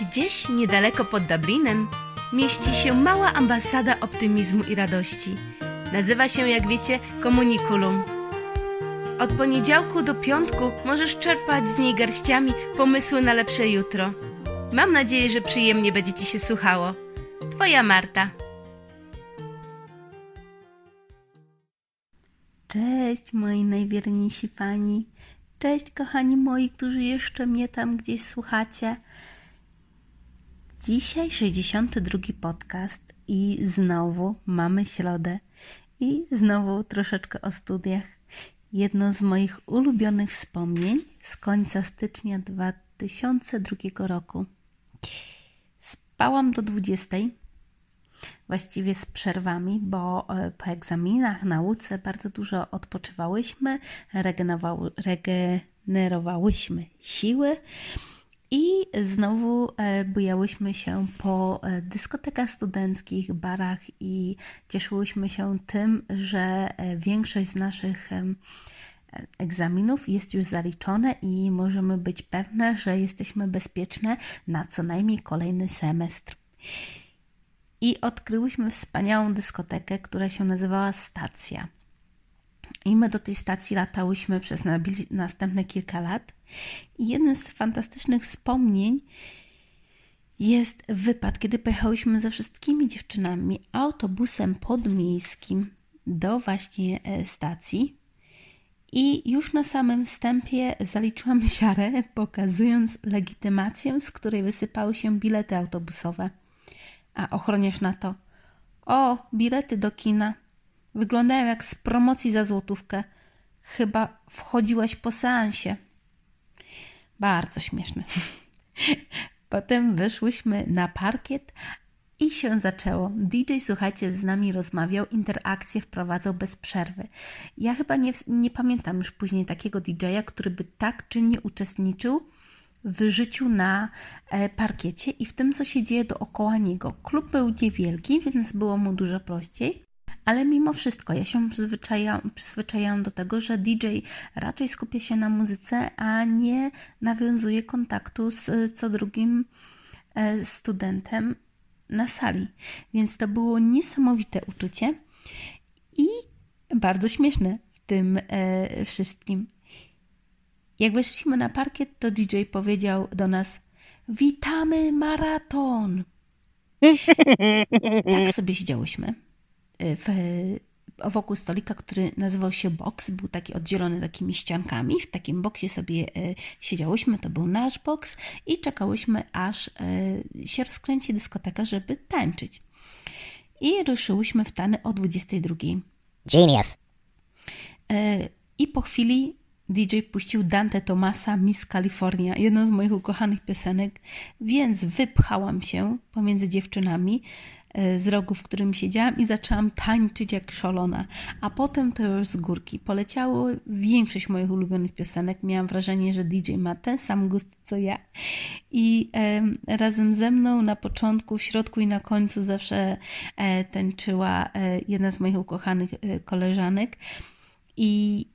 Gdzieś niedaleko pod Dublinem mieści się mała ambasada optymizmu i radości. Nazywa się, jak wiecie, Komunikulum. Od poniedziałku do piątku możesz czerpać z niej garściami pomysły na lepsze jutro. Mam nadzieję, że przyjemnie będzie Ci się słuchało. Twoja Marta. Cześć moi najwierniejsi fani. Cześć kochani moi, którzy jeszcze mnie tam gdzieś słuchacie. Dzisiaj 62 podcast i znowu mamy środę i znowu troszeczkę o studiach. Jedno z moich ulubionych wspomnień z końca stycznia 2002 roku. Spałam do 20, właściwie z przerwami, bo e, po egzaminach, nauce bardzo dużo odpoczywałyśmy, regenerowałyśmy siły i znowu e, bujałyśmy się po e, dyskotekach studenckich, barach i cieszyłyśmy się tym, że większość z naszych egzaminów jest już zaliczone i możemy być pewne, że jesteśmy bezpieczne na co najmniej kolejny semestr. I odkryłyśmy wspaniałą dyskotekę, która się nazywała Stacja. I my do tej stacji latałyśmy przez następne kilka lat. I jednym z fantastycznych wspomnień jest wypad, kiedy pojechałyśmy ze wszystkimi dziewczynami autobusem podmiejskim do właśnie e, stacji. I już na samym wstępie zaliczyłam siarę, pokazując legitymację, z której wysypały się bilety autobusowe. A ochroniarz na to. O, bilety do kina. Wyglądają jak z promocji za złotówkę. Chyba wchodziłaś po seansie. Bardzo śmieszne. Potem wyszłyśmy na parkiet, i się zaczęło. DJ, słuchajcie, z nami rozmawiał, interakcję wprowadzał bez przerwy. Ja chyba nie, nie pamiętam już później takiego DJ-a, który by tak czynnie uczestniczył w życiu na e, parkiecie i w tym, co się dzieje dookoła niego. Klub był niewielki, więc było mu dużo prościej. Ale mimo wszystko, ja się przyzwyczajam, przyzwyczajam do tego, że DJ raczej skupia się na muzyce, a nie nawiązuje kontaktu z co drugim e, studentem na sali. Więc to było niesamowite uczucie i bardzo śmieszne w tym e, wszystkim. Jak weszliśmy na parkiet, to DJ powiedział do nas: Witamy maraton! tak sobie siedziałyśmy w wokół stolika, który nazywał się box, był taki oddzielony takimi ściankami. W takim boksie sobie e, siedziałyśmy, to był nasz boks i czekałyśmy, aż e, się rozkręci dyskoteka, żeby tańczyć. I ruszyłyśmy w tany o 22. Genius. I po chwili DJ puścił Dante Tomasa Miss California, jedną z moich ukochanych piosenek, więc wypchałam się pomiędzy dziewczynami, z rogu, w którym siedziałam i zaczęłam tańczyć jak szalona. A potem to już z górki. Poleciało większość moich ulubionych piosenek. Miałam wrażenie, że DJ ma ten sam gust co ja. I e, razem ze mną na początku, w środku i na końcu zawsze e, tańczyła e, jedna z moich ukochanych e, koleżanek. I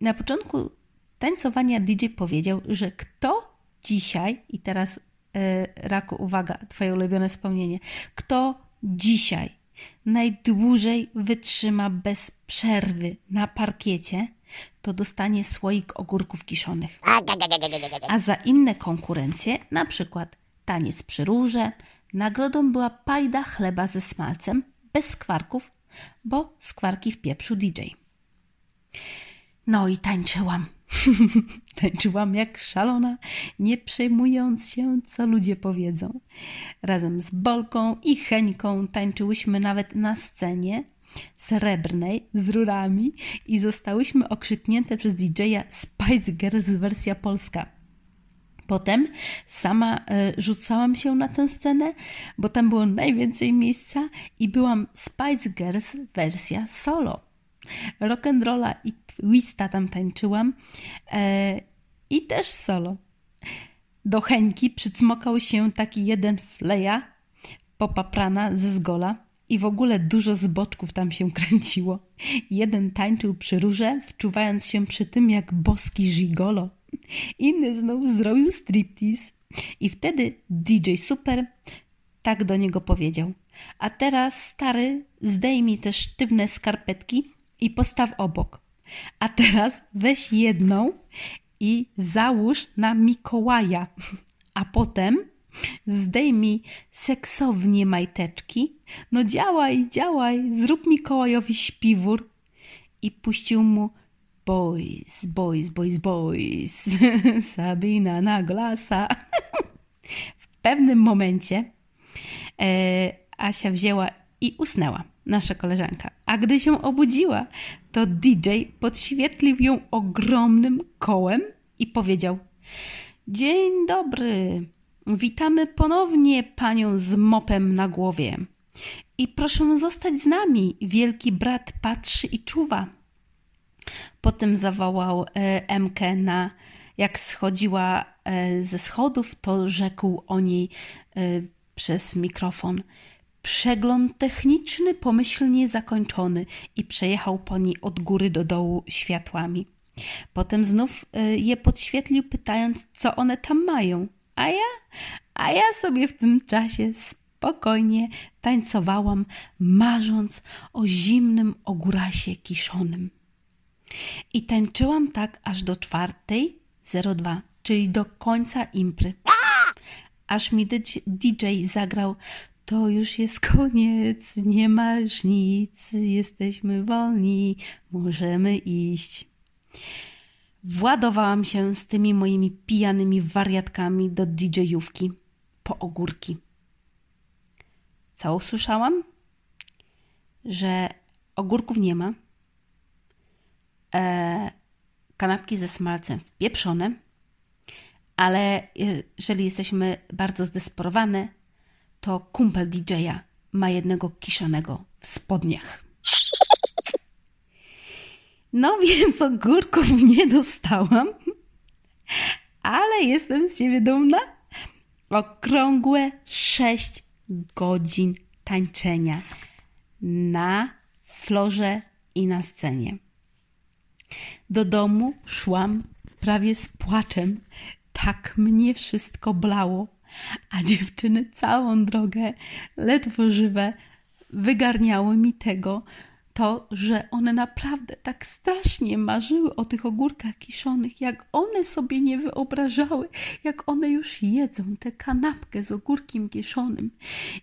na początku tańcowania DJ powiedział, że kto dzisiaj, i teraz E, raku, uwaga, Twoje ulubione wspomnienie. Kto dzisiaj najdłużej wytrzyma bez przerwy na parkiecie, to dostanie słoik ogórków kiszonych. A za inne konkurencje, na przykład taniec przy róże, nagrodą była pajda chleba ze smalcem, bez skwarków, bo skwarki w pieprzu DJ. No i tańczyłam Tańczyłam jak szalona, nie przejmując się, co ludzie powiedzą. Razem z Bolką i Heńką tańczyłyśmy nawet na scenie srebrnej z rurami i zostałyśmy okrzyknięte przez DJ-a Spice Girls wersja polska. Potem sama e, rzucałam się na tę scenę, bo tam było najwięcej miejsca i byłam Spice Girls wersja solo rock'n'rolla i twista tam tańczyłam e, i też solo. Do Heńki przycmokał się taki jeden fleja popaprana ze zgola i w ogóle dużo zboczków tam się kręciło. Jeden tańczył przy róże, wczuwając się przy tym jak boski żigolo. Inny znowu zrobił striptease. I wtedy DJ Super tak do niego powiedział. A teraz, stary, zdejmij te sztywne skarpetki i postaw obok. A teraz weź jedną i załóż na Mikołaja. A potem zdejmij seksownie majteczki. No działaj, działaj, zrób Mikołajowi śpiwór. I puścił mu boys, boys, boys, boys. Sabina na glasa. w pewnym momencie e, Asia wzięła i usnęła, nasza koleżanka. A gdy się obudziła, to DJ podświetlił ją ogromnym kołem i powiedział: Dzień dobry, witamy ponownie panią z mopem na głowie. I proszę zostać z nami, wielki brat patrzy i czuwa. Potem zawołał e, MK na, jak schodziła e, ze schodów, to rzekł o niej e, przez mikrofon. Przegląd techniczny pomyślnie zakończony i przejechał po niej od góry do dołu światłami. Potem znów je podświetlił, pytając, co one tam mają. A ja, a ja sobie w tym czasie spokojnie tańcowałam, marząc o zimnym ogórasie kiszonym. I tańczyłam tak aż do czwartej 02, czyli do końca impry. Aż mi DJ zagrał to już jest koniec, nie masz nic, jesteśmy wolni, możemy iść. Władowałam się z tymi moimi pijanymi wariatkami do DJ-ówki po ogórki. Co usłyszałam? Że ogórków nie ma, e, kanapki ze smalcem wpieprzone, ale jeżeli jesteśmy bardzo zdesperowane, to kumpel DJ-a ma jednego kiszonego w spodniach. No więc ogórków nie dostałam, ale jestem z siebie dumna. Okrągłe 6 godzin tańczenia na florze i na scenie. Do domu szłam prawie z płaczem. Tak mnie wszystko blało, a dziewczyny całą drogę, ledwo żywe, wygarniały mi tego, to, że one naprawdę tak strasznie marzyły o tych ogórkach kiszonych, jak one sobie nie wyobrażały, jak one już jedzą tę kanapkę z ogórkiem kiszonym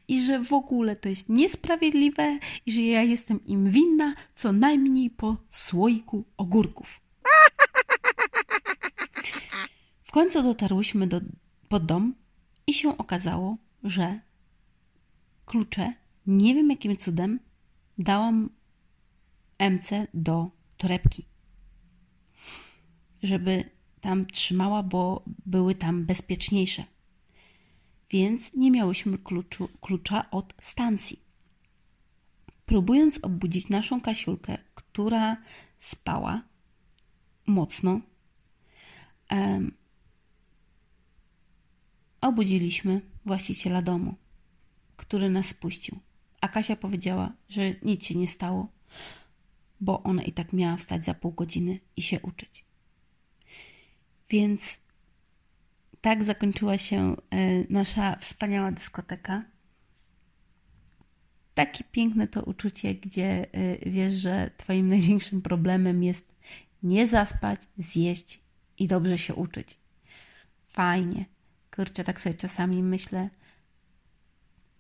i że w ogóle to jest niesprawiedliwe i że ja jestem im winna co najmniej po słoiku ogórków. W końcu dotarłyśmy do, pod dom i się okazało, że klucze, nie wiem jakim cudem, dałam MC do torebki, żeby tam trzymała, bo były tam bezpieczniejsze. Więc nie miałyśmy kluczu, klucza od stacji. Próbując obudzić naszą Kasiulkę, która spała mocno, um, obudziliśmy właściciela domu, który nas spuścił. A Kasia powiedziała, że nic się nie stało, bo ona i tak miała wstać za pół godziny i się uczyć. Więc tak zakończyła się e, nasza wspaniała dyskoteka. Takie piękne to uczucie, gdzie e, wiesz, że Twoim największym problemem jest nie zaspać, zjeść i dobrze się uczyć. Fajnie. Kurczę, tak sobie czasami myślę,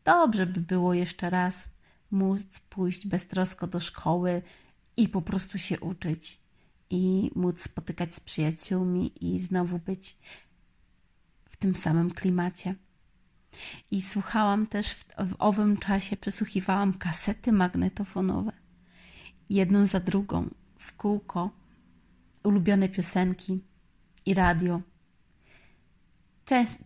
dobrze by było jeszcze raz móc pójść beztrosko do szkoły i po prostu się uczyć i móc spotykać z przyjaciółmi i znowu być w tym samym klimacie. I słuchałam też w, w owym czasie, przesłuchiwałam kasety magnetofonowe, jedną za drugą, w kółko, ulubione piosenki i radio.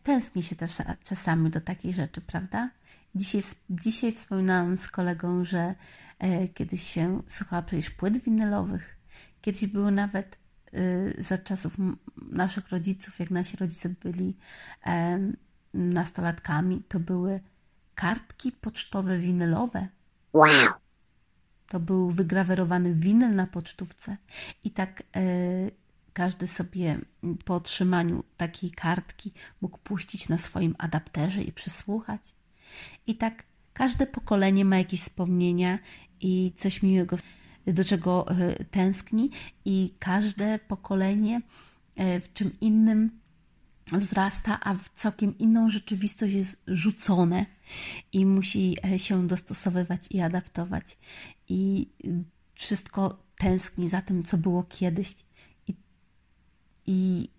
Tęskni się też czasami do takich rzeczy, prawda? Dzisiaj, dzisiaj wspominałam z kolegą, że e, kiedyś się słuchała przecież płyt winylowych. Kiedyś były nawet e, za czasów naszych rodziców, jak nasi rodzice byli e, nastolatkami, to były kartki pocztowe winylowe. Wow! To był wygrawerowany winyl na pocztówce. I tak e, każdy sobie po otrzymaniu takiej kartki mógł puścić na swoim adapterze i przysłuchać. I tak każde pokolenie ma jakieś wspomnienia i coś miłego, do czego e, tęskni, i każde pokolenie e, w czym innym wzrasta, a w całkiem inną rzeczywistość jest rzucone i musi e, się dostosowywać i adaptować. I wszystko tęskni za tym, co było kiedyś. I,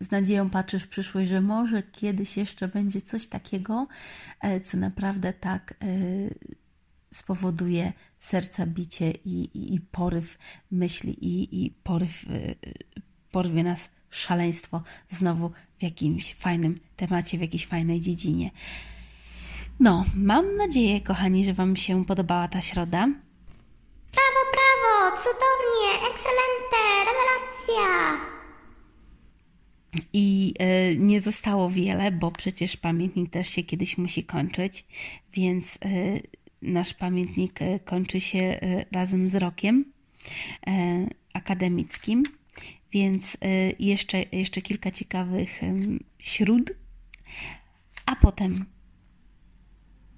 z nadzieją patrzysz w przyszłość, że może kiedyś jeszcze będzie coś takiego, e, co naprawdę tak e, spowoduje serca bicie i, i, i poryw myśli i, i poryw, porwie nas szaleństwo znowu w jakimś fajnym temacie, w jakiejś fajnej dziedzinie. No, mam nadzieję, kochani, że Wam się podobała ta środa. Brawo, brawo, cudownie, ekscelente, rewelacja. I y, nie zostało wiele, bo przecież pamiętnik też się kiedyś musi kończyć, więc y, nasz pamiętnik y, kończy się razem z rokiem akademickim. Więc jeszcze, jeszcze kilka ciekawych śród, a potem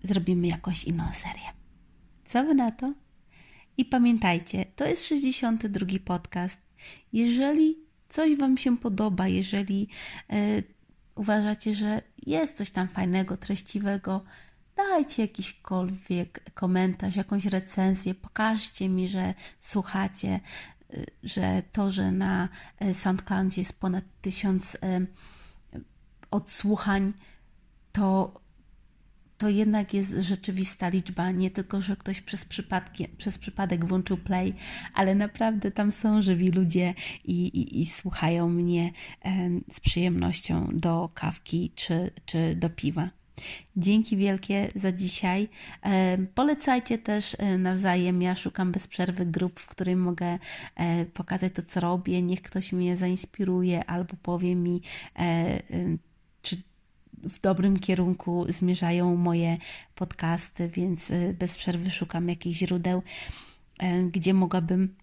zrobimy jakąś inną serię. Co wy na to? I pamiętajcie, to jest 62 podcast. Jeżeli coś Wam się podoba, jeżeli y, uważacie, że jest coś tam fajnego, treściwego, dajcie jakiśkolwiek komentarz, jakąś recenzję, pokażcie mi, że słuchacie, że to, że na e, SoundCloudzie jest ponad tysiąc e, odsłuchań, to, to jednak jest rzeczywista liczba. Nie tylko, że ktoś przez, przez przypadek włączył play, ale naprawdę tam są żywi ludzie i, i, i słuchają mnie e, z przyjemnością do kawki czy, czy do piwa. Dzięki wielkie za dzisiaj. E, polecajcie też e, nawzajem. Ja szukam bez przerwy grup, w której mogę e, pokazać to, co robię. Niech ktoś mnie zainspiruje albo powie mi, czy w dobrym kierunku zmierzają moje podcasty, więc bez przerwy szukam jakichś źródeł, gdzie mogłabym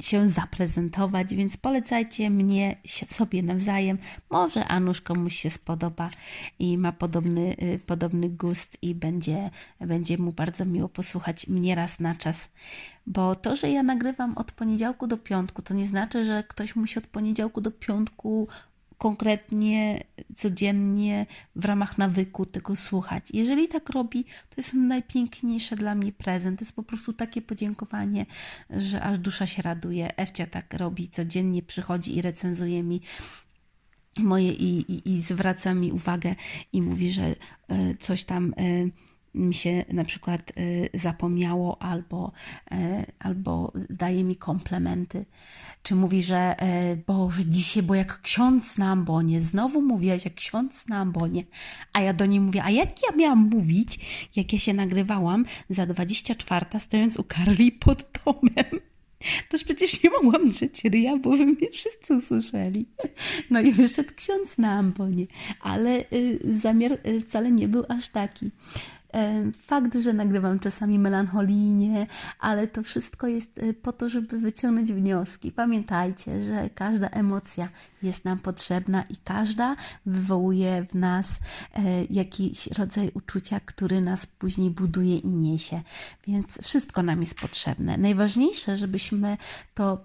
się zaprezentować, więc polecajcie mnie sobie nawzajem. Może Anusz komuś się spodoba i ma podobny, y, podobny gust i będzie, będzie mu bardzo miło posłuchać mnie raz na czas. Bo to, że ja nagrywam od poniedziałku do piątku, to nie znaczy, że ktoś musi od poniedziałku do piątku konkretnie, codziennie, w ramach nawyku tego słuchać. Jeżeli tak robi, to jest najpiękniejszy dla mnie prezent. To jest po prostu takie podziękowanie, że aż dusza się raduje. Ewcia tak robi, codziennie przychodzi i recenzuje mi moje i, i, i zwraca mi uwagę i mówi, że y, coś tam y, mi się na przykład y, zapomniało albo, y, albo daje mi komplementy. Czy mówi, że y, Boże, dzisiaj, bo jak ksiądz na ambonie, znowu mówiłaś jak ksiądz na ambonie, a ja do niej mówię, a jak ja miałam mówić, jak ja się nagrywałam za 24 stojąc u Karli pod domem? Toż przecież nie mogłam drzeć ryja, bo by mnie wszyscy usłyszeli. No i wyszedł ksiądz na ambonie, ale zamiar wcale nie był aż taki. Fakt, że nagrywam czasami melancholijnie, ale to wszystko jest y, po to, żeby wyciągnąć wnioski. Pamiętajcie, że każda emocja jest nam potrzebna i każda wywołuje w nas e, jakiś rodzaj uczucia, który nas później buduje i niesie. Więc wszystko nam jest potrzebne. Najważniejsze, żebyśmy to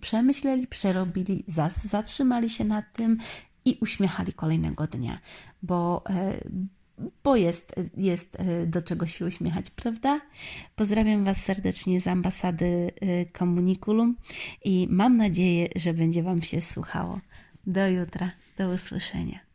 przemyśleli, przerobili, zatrzymali się nad tym i uśmiechali kolejnego dnia, bo e, bo jest, jest e, do czego się uśmiechać, prawda? Pozdrawiam Was serdecznie z ambasady Komunikulum i mam nadzieję, że będzie Wam się słuchało. Do jutra, do usłyszenia.